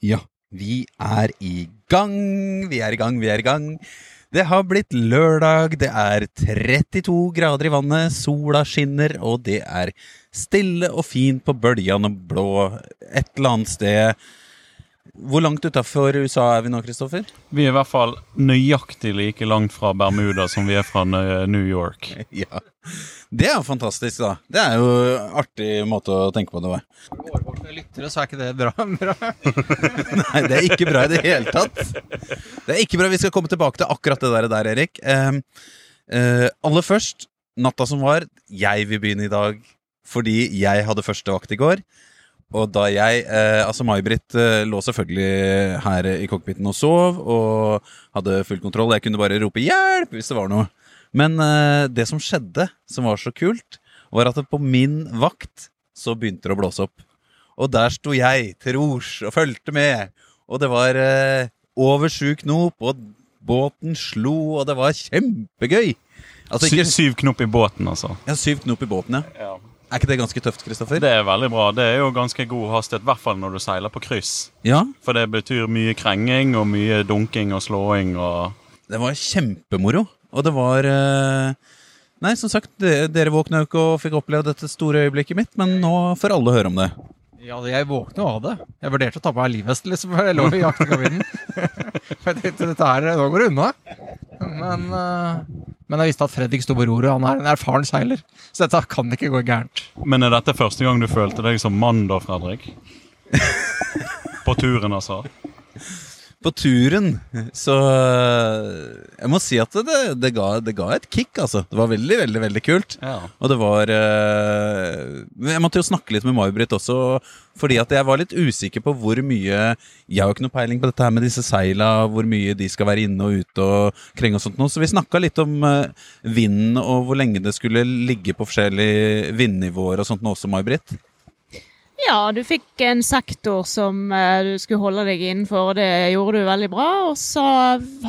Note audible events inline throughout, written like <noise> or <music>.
Ja, vi er i gang, vi er i gang, vi er i gang. Det har blitt lørdag, det er 32 grader i vannet, sola skinner, og det er stille og fint på bølgene blå et eller annet sted. Hvor langt utafor USA er vi nå, Kristoffer? Vi er i hvert fall nøyaktig like langt fra Bermuda som vi er fra New York. <laughs> Ja. Det er jo fantastisk, da. Det er jo artig måte å tenke på det var. Årvåkne lyttere, så er ikke det bra. bra. <laughs> Nei, det er ikke bra i det hele tatt. Det er ikke bra. Vi skal komme tilbake til akkurat det der, der Erik. Eh, eh, aller først, natta som var. Jeg vil begynne i dag fordi jeg hadde første vakt i går. Og da jeg eh, Altså, May-Britt eh, lå selvfølgelig her i cockpiten og sov og hadde full kontroll. Jeg kunne bare rope 'hjelp' hvis det var noe. Men eh, det som skjedde, som var så kult, var at på min vakt så begynte det å blåse opp. Og der sto jeg til rors og fulgte med. Og det var eh, over sju knop, og båten slo, og det var kjempegøy. Altså, ikke, syv knop i båten, altså. ja, syv knop i båten, ja. Ja. Er ikke det ganske tøft, Kristoffer? Det er veldig bra. Det er jo ganske god hastighet, i hvert fall når du seiler på kryss. Ja, For det betyr mye krenging og mye dunking og slåing og det var kjempemoro. Og det var eh, Nei, som sagt, dere våkna jo ikke og fikk oppleve dette store øyeblikket mitt, men nå får alle høre om det. Ja, jeg våkna av det. Jeg vurderte å ta på meg livvesten, liksom. for Jeg lå i jaktekabinen. <laughs> For jeg tenkte dette her, nå går det unna. Men, eh, men jeg visste at Fredrik sto på roret. Han er en erfaren seiler. Så dette kan ikke gå gærent. Men er dette første gang du følte deg som mann da, Fredrik? <laughs> På turen, altså? På turen så eh, Jeg må si at det, det, ga, det ga et kick, altså. Det var veldig, veldig veldig kult. Ja. Og det var eh, Jeg måtte jo snakke litt med May-Britt også, fordi at jeg var litt usikker på hvor mye Jeg har jo ikke noe peiling på dette her med disse seila, hvor mye de skal være inne og ute og krenge og sånt noe. Så vi snakka litt om eh, vinden og hvor lenge det skulle ligge på forskjellige vindnivåer og sånt noe også, May-Britt. Ja, du fikk en sektor som eh, du skulle holde deg innenfor, og det gjorde du veldig bra. Og så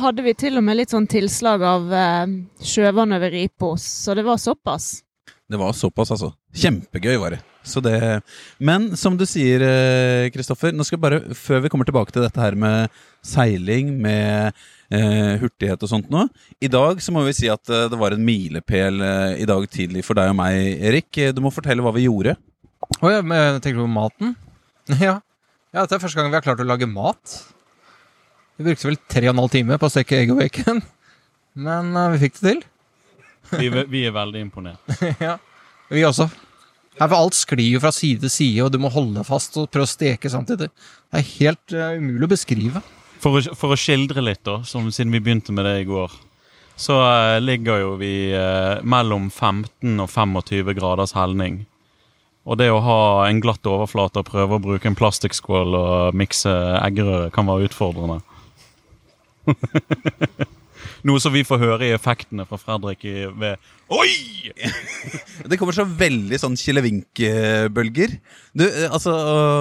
hadde vi til og med litt sånn tilslag av uh, sjøvann over Ripos, så det var såpass. Det var såpass, altså. Kjempegøy var det. Det Men som du sier, eh, Kristoffer, nå skal bare, før vi kommer tilbake til dette her med seiling, med eh, hurtighet og sånt nå I dag så må vi si at eh, det var en milepæl eh, i dag tidlig for deg og meg, Erik. Eh, Du må fortelle hva vi gjorde. Å ja, men tenker du på maten? <laughs> Ja. ja, dette er første gang vi har klart å lage mat. Vi brukte vel tre og en halv time på å steke egg og bacon. <laughs> Men uh, vi fikk det til. <laughs> Vi, vi er veldig imponert. ja, vi også. Her for alt sklir jo fra side til side, og du må holde fast og prøve å steke samtidig. Det er helt uh, umulig å beskrive. For å, for å skildre litt, da, som, siden vi begynte med det i går, så uh, ligger jo vi eh, mellom 15 og 25 graders helning. Og det å ha en glatt overflate og prøve å bruke en plastikkskål og mikse eggerøre kan være utfordrende. <laughs> Noe som vi får høre i effektene fra Fredrik i, ved Oi! <laughs> Det kommer så veldig sånn kilevink-bølger. Du, eh, altså,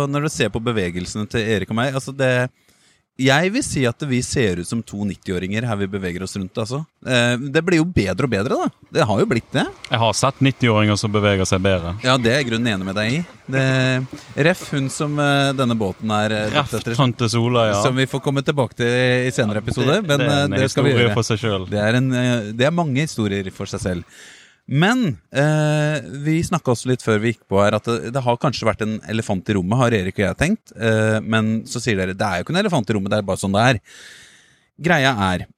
når du ser på bevegelsene til Erik og meg altså det, Jeg vil si at vi ser ut som to 90-åringer her vi beveger oss rundt. Altså. Eh, Det blir jo bedre og bedre, da. Det har jo blitt det. Jeg har sett 90-åringer som beveger seg bedre. Ja, det er jeg grunnen enig med deg i. Det, ref hun som eh, denne båten er Ref Reft etter. tante Sola, ja. Som vi får komme tilbake til i senere episode. Men det er eh, en det skal vi gjøre. for seg sjøl. Det er, en, eh, det er mange historier for seg selv. Men eh, vi snakka også litt før vi gikk på her at det, det har kanskje vært en elefant i rommet, har Erik og jeg tenkt. Eh, men så sier dere det er jo ikke en elefant i rommet, det er bare sånn det er. Greia er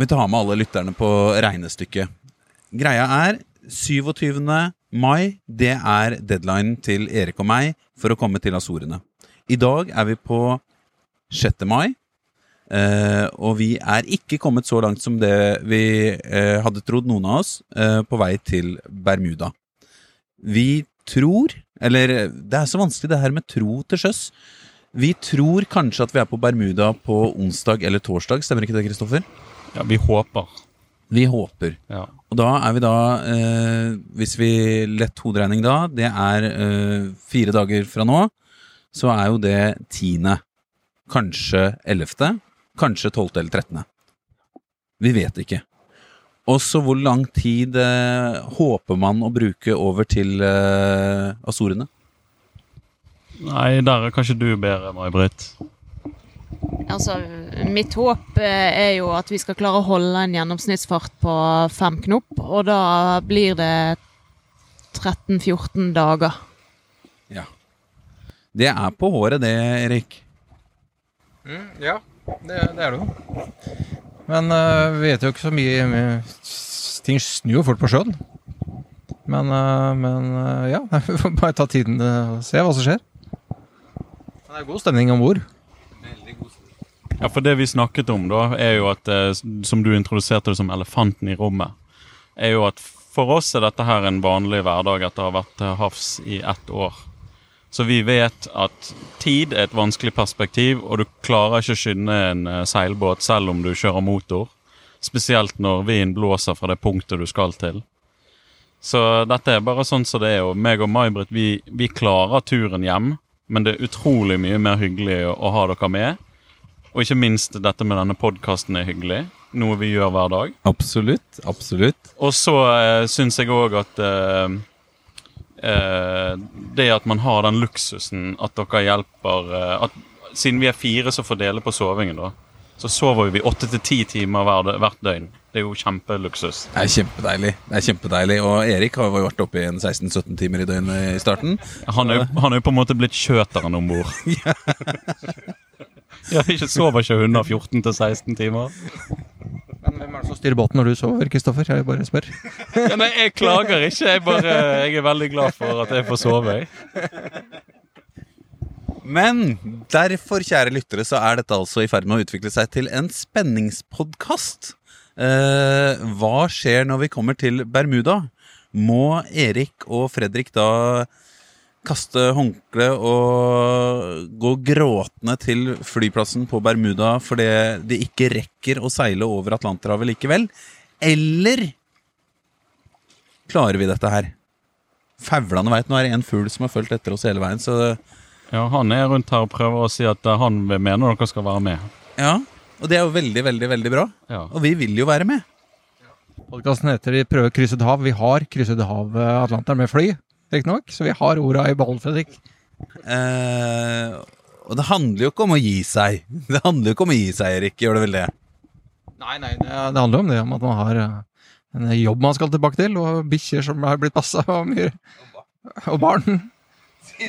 Vi tar med alle lytterne på regnestykket. Greia er 27. mai. Det er deadlinen til Erik og meg for å komme til Azorene. I dag er vi på 6. mai. Eh, og vi er ikke kommet så langt som det vi eh, hadde trodd, noen av oss, eh, på vei til Bermuda. Vi tror Eller det er så vanskelig det her med tro til sjøs. Vi tror kanskje at vi er på Bermuda på onsdag eller torsdag, stemmer ikke det, Kristoffer? Ja, vi håper. Vi håper. Ja. Og da er vi da, eh, hvis vi lett hoderegning da, det er eh, fire dager fra nå, så er jo det tiende. Kanskje ellevte, kanskje tolvte eller trettende. Vi vet ikke. Og så hvor lang tid eh, håper man å bruke over til eh, Azorene? Nei, der er kanskje du bedre, May-Britt. Altså, mitt håp eh, er jo at vi skal klare å holde en gjennomsnittsfart på fem knop, og da blir det 13-14 dager. Ja. Det er på håret, det, Erik. ja, det, det er det jo. Men uh, vi vet jo ikke så mye med- Ting snur jo fort på sjøen. Men, uh, men uh, ja, <laughs> vi får bare ta tiden eh, og se hva som skjer. Men det er god stemning om bord. Ja, for det vi snakket om da, er jo at, eh, som du introduserte det som elefanten i rommet, er jo at for oss er dette her en vanlig hverdag etter å ha vært til havs i ett år. Så vi vet at tid er et vanskelig perspektiv, og du klarer ikke å skynde en eh, seilbåt selv om du kjører motor. Spesielt når vinden blåser fra det punktet du skal til. Så dette er bare sånn som det er. Og meg og May-Britt, vi, vi klarer turen hjem, men det er utrolig mye mer hyggelig å, å ha dere med. Og ikke minst dette med denne podkasten er hyggelig. Noe vi gjør hver dag. Absolutt. Absolutt. Og så eh, syns jeg òg at eh, eh, Det at man har den luksusen at dere hjelper eh, at, Siden vi er fire som får dele på sovingen, da, så sover vi åtte til ti timer hver, hvert døgn. Det er jo kjempeluksus. Det er kjempedeilig. Det er kjempedeilig Og Erik har jo vært oppe i en 16-17 timer i døgnet i starten. Han er, jo- han er jo på en måte blitt kjøteren om bord. <laughs> ja, ikke sover ikke hunder 14 til 16 timer? Men hvem er det som styrer båten når du sover, Kristoffer? Jeg bare spør. <laughs> Ja, nei, jeg klager ikke. Jeg, bare, jeg er veldig glad for at jeg får sove. Men derfor, kjære lyttere, så er dette altså i ferd med å utvikle seg til en spenningspodkast. Eh, hva skjer når vi kommer til Bermuda? Må Erik og Fredrik da kaste håndkle og gå gråtende til flyplassen på Bermuda fordi de ikke rekker å seile over Atlanterhavet likevel? Eller klarer vi dette her? Fauglene veit nå er det en fugl som har fulgt etter oss hele veien, så Ja, Han er rundt her og prøver å si at eh, han mener dere skal være med. Ja, og det er jo veldig, veldig, veldig bra. Ja. Og vi vil jo være med. Podkasten heter 'Vi prøver krysset hav'. Vi har krysset hav Atlanteren med fly, riktignok, så vi har orda i ballen, Fredrik. Eh, og det handler jo ikke om å gi seg. <laughs> Det handler jo ikke om å gi seg, Erik. Gjør det vel det? Nei, nei, det, det handler om det, om at man har eh, en jobb man skal tilbake til, og bikkjer som er blitt passa, og mye Og barn. <laughs>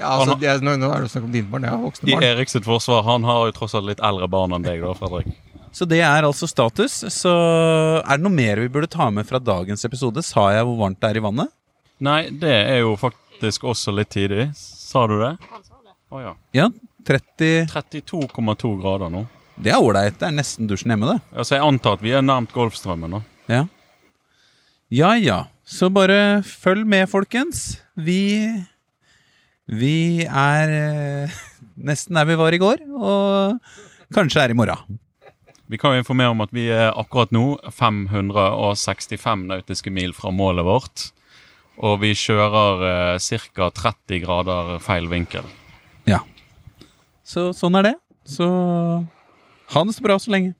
ja, altså, de er, nå, nå er det snakk om dine barn. Jeg har voksne barn. I Eriks forsvar, han har jo tross alt litt eldre barn enn deg, da, Fredrik. Så det er altså status. Så er det noe mer vi burde ta med fra dagens episode? Sa jeg hvor varmt det er i vannet? Nei, det er jo faktisk også litt tidlig. Sa du det? Å ja. Ja, 30 32,2 grader nå. Det er ålreit. Det er nesten dusjen hjemme, det. Altså, Jeg antar at vi er nærmt Golfstrømmen nå. Ja. ja ja. Så bare følg med, folkens. Vi Vi er eh, <laughs> nesten der vi var i går, og kanskje er i morgen. Vi kan jo informere om at vi er akkurat nå 565 nautiske mil fra målet vårt. Og vi kjører eh, ca. 30 grader feil vinkel. Ja. Så sånn er det. Så ha det så bra så lenge.